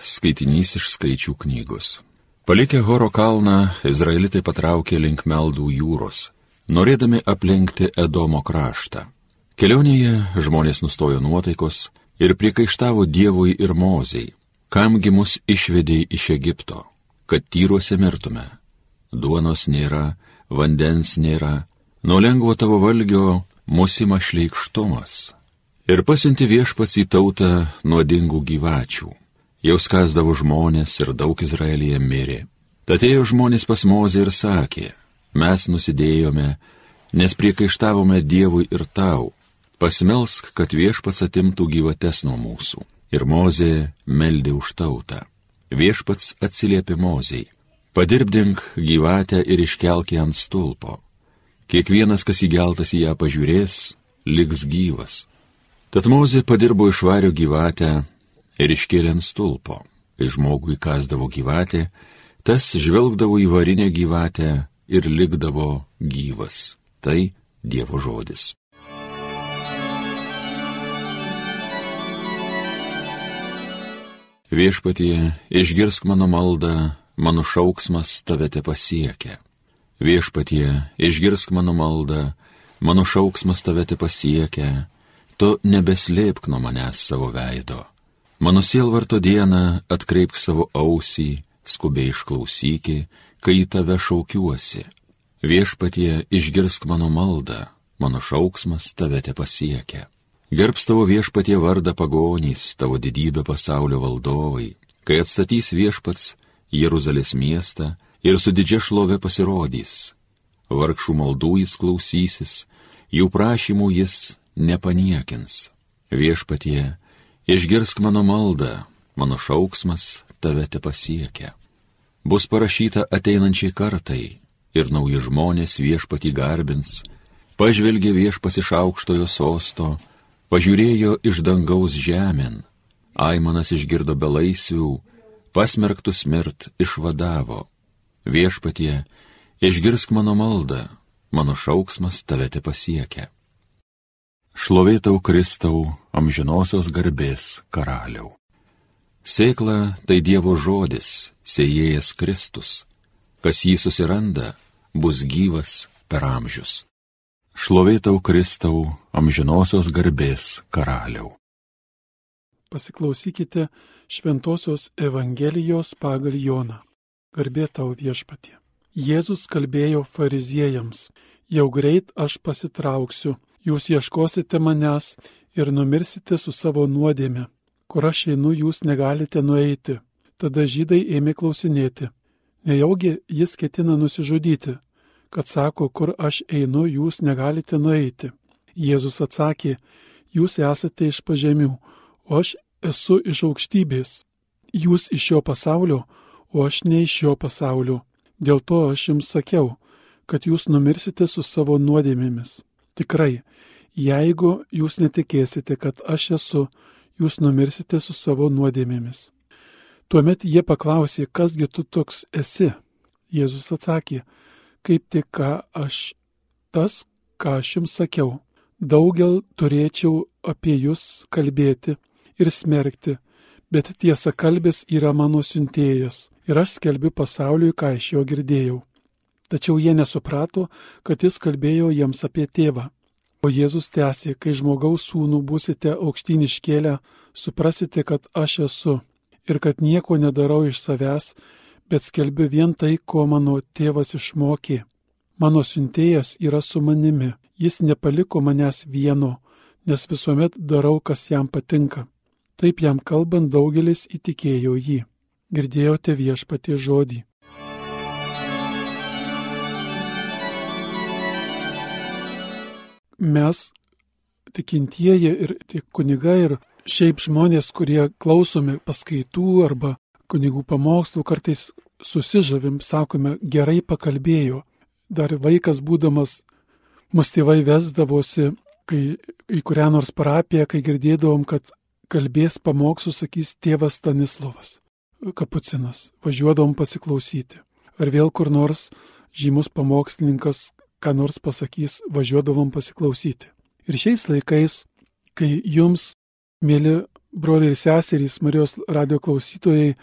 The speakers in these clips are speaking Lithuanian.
Skaitinys iš skaičių knygos. Palikę Horo kalną, izraelitai patraukė link Meldų jūros, norėdami aplenkti Edomo kraštą. Kelionėje žmonės nustojo nuotaikos ir priekaištavo Dievui ir Mozei, kamgi mus išvedė iš Egipto, kad tyruose mirtume. Duonos nėra, vandens nėra, nuo lengvo tavo valgio musima šleikštumas. Ir pasiunti viešpats į tautą nuodingų gyvačių jau skasdavo žmonės ir daug Izraelyje mirė. Tad ėjo žmonės pas Mozę ir sakė, mes nusidėjome, nes priekaištavome Dievui ir tau, pasmelsk, kad viešpats atimtų gyvates nuo mūsų. Ir Mozė meldė už tautą. Viešpats atsiliepė Mozei, padirbdink gyvatę ir iškelk ją ant stulpo. Kiekvienas, kas įgeltas į ją pažiūrės, liks gyvas. Tad Mozė padirbo išvario gyvatę ir iškėlė ant stulpo. Kai žmogui kasdavo gyvatė, tas žvelgdavo į varinę gyvatę ir likdavo gyvas. Tai Dievo žodis. Viešpatie, išgirsk mano maldą, mano šauksmas tave te pasiekia. Viešpatie, išgirsk mano maldą, mano šauksmas tave te pasiekia, tu nebeslėpk nuo manęs savo veido. Mano sielvarto dieną atkreipk savo ausį, skubiai išklausyki, kai į tave šaukiuosi. Viešpatie išgirsk mano maldą, mano šauksmas tave te pasiekia. Gerbs tavo viešpatie vardą pagonys, tavo didybę pasaulio valdovai, kai atstatys viešpats Jeruzalės miestą ir su didžia šlove pasirodys. Vargšų maldų jis klausysis, jų prašymų jis nepaniekins. Viešpatie, Išgirsk mano maldą, mano šauksmas tave te pasiekia. Bus parašyta ateinančiai kartai ir nauji žmonės viešpati garbins, pažvelgė viešpats iš aukštojo sosto, pažiūrėjo iš dangaus žemėn, Aimanas išgirdo belaisvių, pasmerktus mirt išvadavo. Viešpatie, išgirsk mano maldą, mano šauksmas tave te pasiekia. Šlovėtau Kristau, amžinosios garbės karaliau. Sėkla tai Dievo žodis, sėjėjas Kristus. Kas jį susiranda, bus gyvas per amžius. Šlovėtau Kristau, amžinosios garbės karaliau. Pasiklausykite Šventojios Evangelijos pagal Joną. Garbė tau viešpatie. Jėzus kalbėjo fariziejams, jau greit aš pasitrauksiu jūs ieškosite manęs ir numirsite su savo nuodėme. Kur aš einu, jūs negalite nueiti. Tada žydai ėmė klausinėti. Nejaugi jis ketina nusižudyti, kad sako, kur aš einu, jūs negalite nueiti. Jėzus atsakė, jūs esate iš pažemių, o aš esu iš aukštybės. Jūs iš šio pasaulio, o aš ne iš šio pasaulio. Dėl to aš jums sakiau, kad jūs numirsite su savo nuodėmėmis. Tikrai, jeigu jūs netikėsite, kad aš esu, jūs numirsite su savo nuodėmėmis. Tuomet jie paklausė, kasgi tu toks esi. Jėzus atsakė, kaip tik ką aš, tas, ką aš jums sakiau. Daugel turėčiau apie jūs kalbėti ir smerkti, bet tiesa kalbės yra mano siuntėjas ir aš skelbiu pasauliui, ką iš jo girdėjau. Tačiau jie nesuprato, kad jis kalbėjo jiems apie tėvą. O Jėzus tęsė, kai žmogaus sūnų busite aukštyn iškėlę, suprasite, kad aš esu ir kad nieko nedarau iš savęs, bet skelbiu vien tai, ko mano tėvas išmokė. Mano siuntėjas yra su manimi, jis nepaliko manęs vieno, nes visuomet darau, kas jam patinka. Taip jam kalbant daugelis įtikėjo jį. Girdėjote viešpatie žodį. Mes, tikintieji ir tiek kunigai ir šiaip žmonės, kurie klausomi paskaitų arba kunigų pamokslų, kartais susižavim, sakome, gerai pakalbėjo. Dar vaikas būdamas, mus tėvai vesdavosi, kai į kurią nors parapiją, kai girdėdavom, kad kalbės pamokslų, sakys tėvas Stanislavas, kapucinas, važiuodavom pasiklausyti. Ar vėl kur nors žymus pamokslininkas ką nors pasakys, važiuodavom pasiklausyti. Ir šiais laikais, kai jums, mėly broliai ir seserys, Marijos radio klausytojai,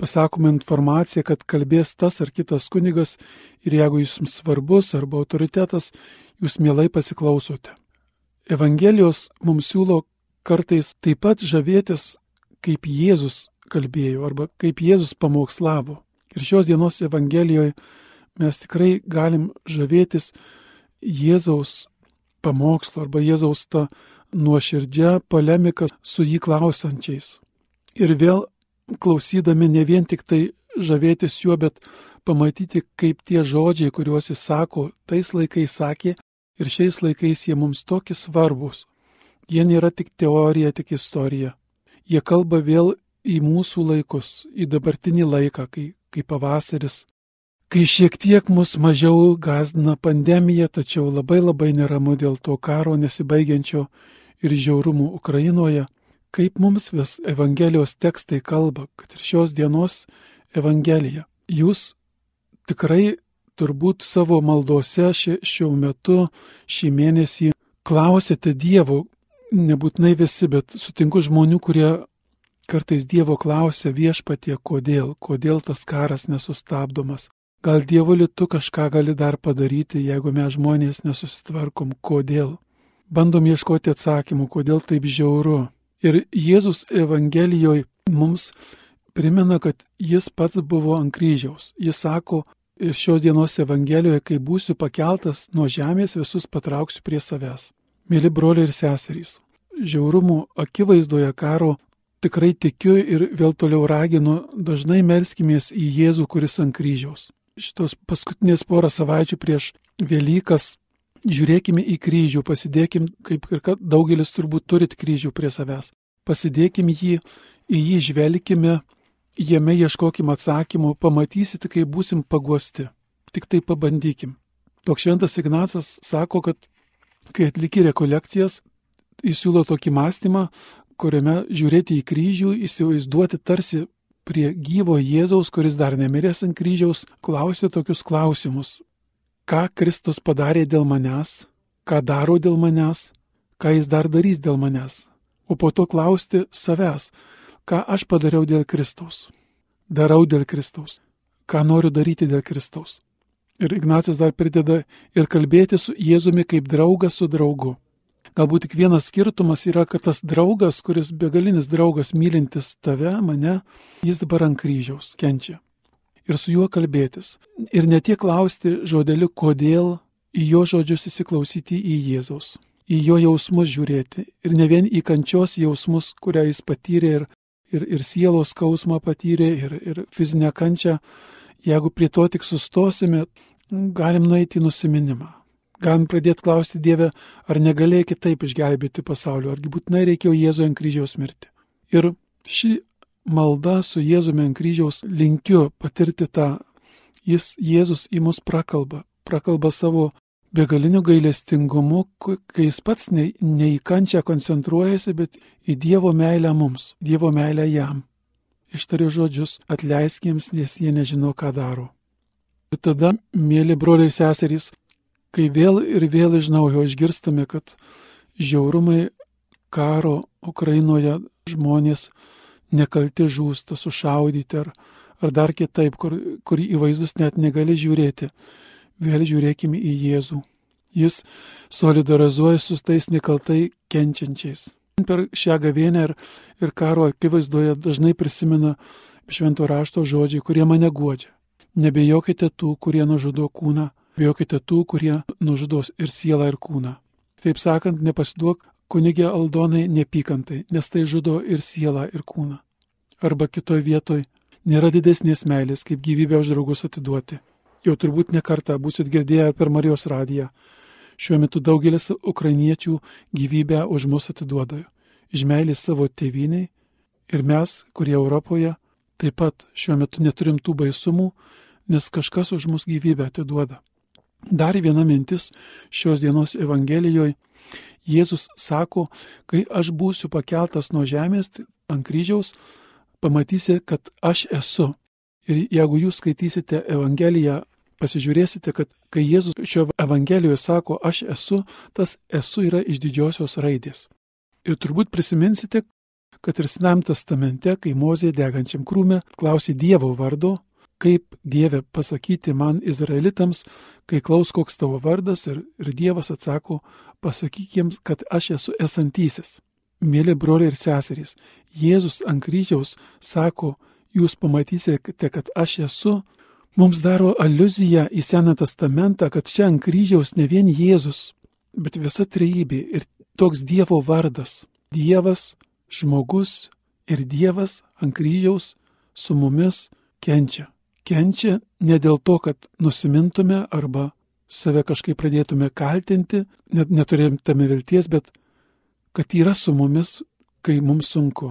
pasakome informaciją, kad kalbės tas ar kitas kunigas ir jeigu jums svarbus arba autoritetas, jūs mielai pasiklausote. Evangelijos mums siūlo kartais taip pat žavėtis, kaip Jėzus kalbėjo arba kaip Jėzus pamokslavo. Ir šios dienos Evangelijoje mes tikrai galim žavėtis Jėzaus pamokslo arba Jėzaus tą nuoširdžią polemiką su jį klausančiais. Ir vėl klausydami ne vien tik tai žavėtis juo, bet pamatyti, kaip tie žodžiai, kuriuos jis sako, tais laikais sakė ir šiais laikais jie mums tokie svarbus. Jie nėra tik teorija, tik istorija. Jie kalba vėl į mūsų laikus, į dabartinį laiką, kai, kai pavasaris, kai šiek tiek mus mažiau gazdina pandemija, tačiau labai labai neramu dėl to karo nesibaigiančio ir žiaurumų Ukrainoje, kaip mums vis Evangelijos tekstai kalba, kad ir šios dienos Evangelija. Jūs tikrai turbūt savo maldose ši, šiuo metu, šį mėnesį klausėte Dievo, nebūtinai visi, bet sutinku žmonių, kurie kartais Dievo klausia viešpatie, kodėl, kodėl tas karas nesustabdomas. Gal Dievo litu kažką gali dar padaryti, jeigu mes žmonės nesusitvarkom, kodėl bandom ieškoti atsakymų, kodėl taip žiauru. Ir Jėzus Evangelijoje mums primena, kad jis pats buvo ant kryžiaus. Jis sako ir šios dienos Evangelijoje, kai būsiu pakeltas nuo žemės, visus patrauksiu prie savęs. Mėly broliai ir seserys, žiaurumų akivaizdoje karo tikrai tikiu ir vėl toliau raginu, dažnai melskimės į Jėzų, kuris ant kryžiaus. Šitos paskutinės porą savaičių prieš Velykas Žiūrėkime į kryžių, pasidėkim, kaip ir kad daugelis turbūt turit kryžių prie savęs. Pasidėkim jį, į jį žvelgime, jame ieškokim atsakymų, pamatysite, kai būsim paguosti. Tik tai pabandykim. Toks šventas Ignacas sako, kad kai atlikė rekolekcijas, jis siūlo tokį mąstymą, kuriame žiūrėti į kryžių, įsivaizduoti tarsi prie gyvo Jėzaus, kuris dar nemiręs ant kryžiaus, klausė tokius klausimus. Ką Kristus padarė dėl manęs, ką daro dėl manęs, ką jis dar darys dėl manęs, o po to klausti savęs, ką aš padariau dėl Kristaus, darau dėl Kristaus, ką noriu daryti dėl Kristaus. Ir Ignacijas dar prideda ir kalbėti su Jėzumi kaip draugas su draugu. Galbūt tik vienas skirtumas yra, kad tas draugas, kuris begalinis draugas mylintis tave, mane, jis dabar ant kryžiaus kenčia ir su juo kalbėtis. Ir ne tiek klausti žodeliu, kodėl, į jo žodžius įsiklausyti į Jėzaus, į jo jausmus žiūrėti ir ne vien į kančios jausmus, kurią jis patyrė ir, ir, ir sielos skausmą patyrė ir, ir fizinę kančią. Jeigu prie to tik sustosime, galim nueiti į nusiminimą. Galim pradėti klausti Dievę, ar negalėjai kitaip išgelbėti pasaulio, argi būtinai reikėjo Jėzui ant kryžiaus mirti. Ir ši malda su Jėzumi ant kryžiaus linkiu patirti tą, jis Jėzus į mus prakalba, prakalba savo begaliniu gailestingumu, kai jis pats ne, ne į kančią koncentruojasi, bet į Dievo meilę mums, Dievo meilę jam. Ištariu žodžius, atleiskiems, nes jie nežino, ką daro. Ir tada, mėly broliai ir seserys, kai vėl ir vėl iš naujo išgirstame, kad žiaurumai karo Ukrainoje žmonės nekalti žūsta, sušaudyti ar, ar dar kitaip, kur, kur į vaizdus net negali žiūrėti. Vėl žiūrėkime į Jėzų. Jis solidarizuoja su tais nekaltai kenčiančiais. Per šią gavienę ir, ir karo akivaizdoje dažnai prisimena švento rašto žodžiai, kurie mane godžia. Nebejokite tų, kurie nužudo kūną, bijokite tų, kurie nužudo ir sielą, ir kūną. Taip sakant, nepasiduok kunigė Aldonai nepykantai, nes tai žudo ir sielą, ir kūną. Arba kitoj vietoj nėra didesnės meilės, kaip gyvybę už draugus atiduoti. Jau turbūt nekartą būsit girdėję per Marijos radiją. Šiuo metu daugelis ukrainiečių gyvybę už mus atiduoda. Iš meilės savo tėviniai ir mes, kurie Europoje, taip pat šiuo metu neturim tų baisumų, nes kažkas už mus gyvybę atiduoda. Dar viena mintis šios dienos Evangelijoje Jėzus sako, kai aš būsiu pakeltas nuo žemės ant kryžiaus, pamatysi, kad aš esu. Ir jeigu jūs skaitysite Evangeliją, pasižiūrėsite, kad kai Jėzus šio Evangelijoje sako, aš esu, tas esu yra iš didžiosios raidės. Ir turbūt prisiminsite, kad ir Senam testamente, kai Mozė degančiam krūme klausė Dievo vardo, kaip Dieve pasakyti man izraelitams, kai klaus koks tavo vardas ir, ir Dievas atsako, pasakyk jiems, kad aš esu esantysis. Mėly broliai ir seserys, Jėzus ant kryžiaus sako, jūs pamatysite, kad aš esu, mums daro aluziją į Seną testamentą, kad čia ant kryžiaus ne vien Jėzus, bet visa trejybė ir toks Dievo vardas. Dievas, žmogus ir Dievas ant kryžiaus su mumis kenčia. Kenčia ne dėl to, kad nusimintume arba save kažkaip pradėtume kaltinti, net neturėtume vilties, bet kad yra su mumis, kai mums sunku.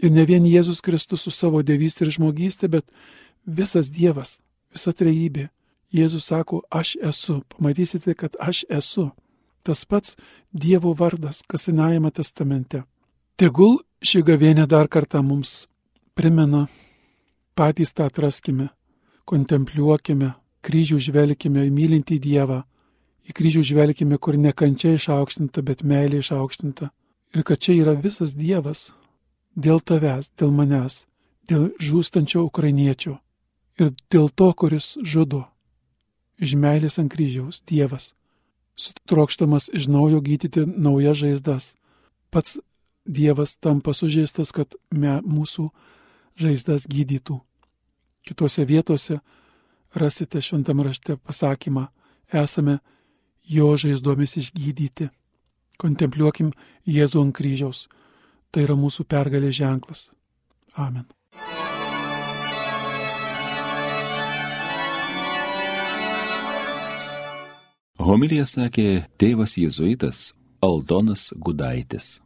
Ir ne vien Jėzus Kristus su savo dievystė ir žmogystė, bet visas Dievas, visa trejybė. Jėzus sako, aš esu, pamatysite, kad aš esu. Tas pats Dievo vardas, kas Senajame testamente. Tegul ši gavienė dar kartą mums primena, patys tą atraskime, kontempliuokime, kryžių žvelgime į mylintį Dievą, į kryžių žvelgime, kur ne kančia išaukštinta, bet meilė išaukštinta. Ir kad čia yra visas Dievas dėl tavęs, dėl manęs, dėl žūstančio ukrainiečio ir dėl to, kuris žudo iš meilės ant kryžiaus Dievas, sutrokštamas iš naujo gydyti naujas žaizdas. Pats Dievas tampa sužeistas, kad me, mūsų žaizdas gydytų. Kitose vietose rasite šventam rašte pasakymą, esame jo žaizdomis išgydyti. Kontempliuokim Jėzų ant kryžiaus. Tai yra mūsų pergalės ženklas. Amen. Homilija sakė tėvas jėzuitas Aldonas Gudaitis.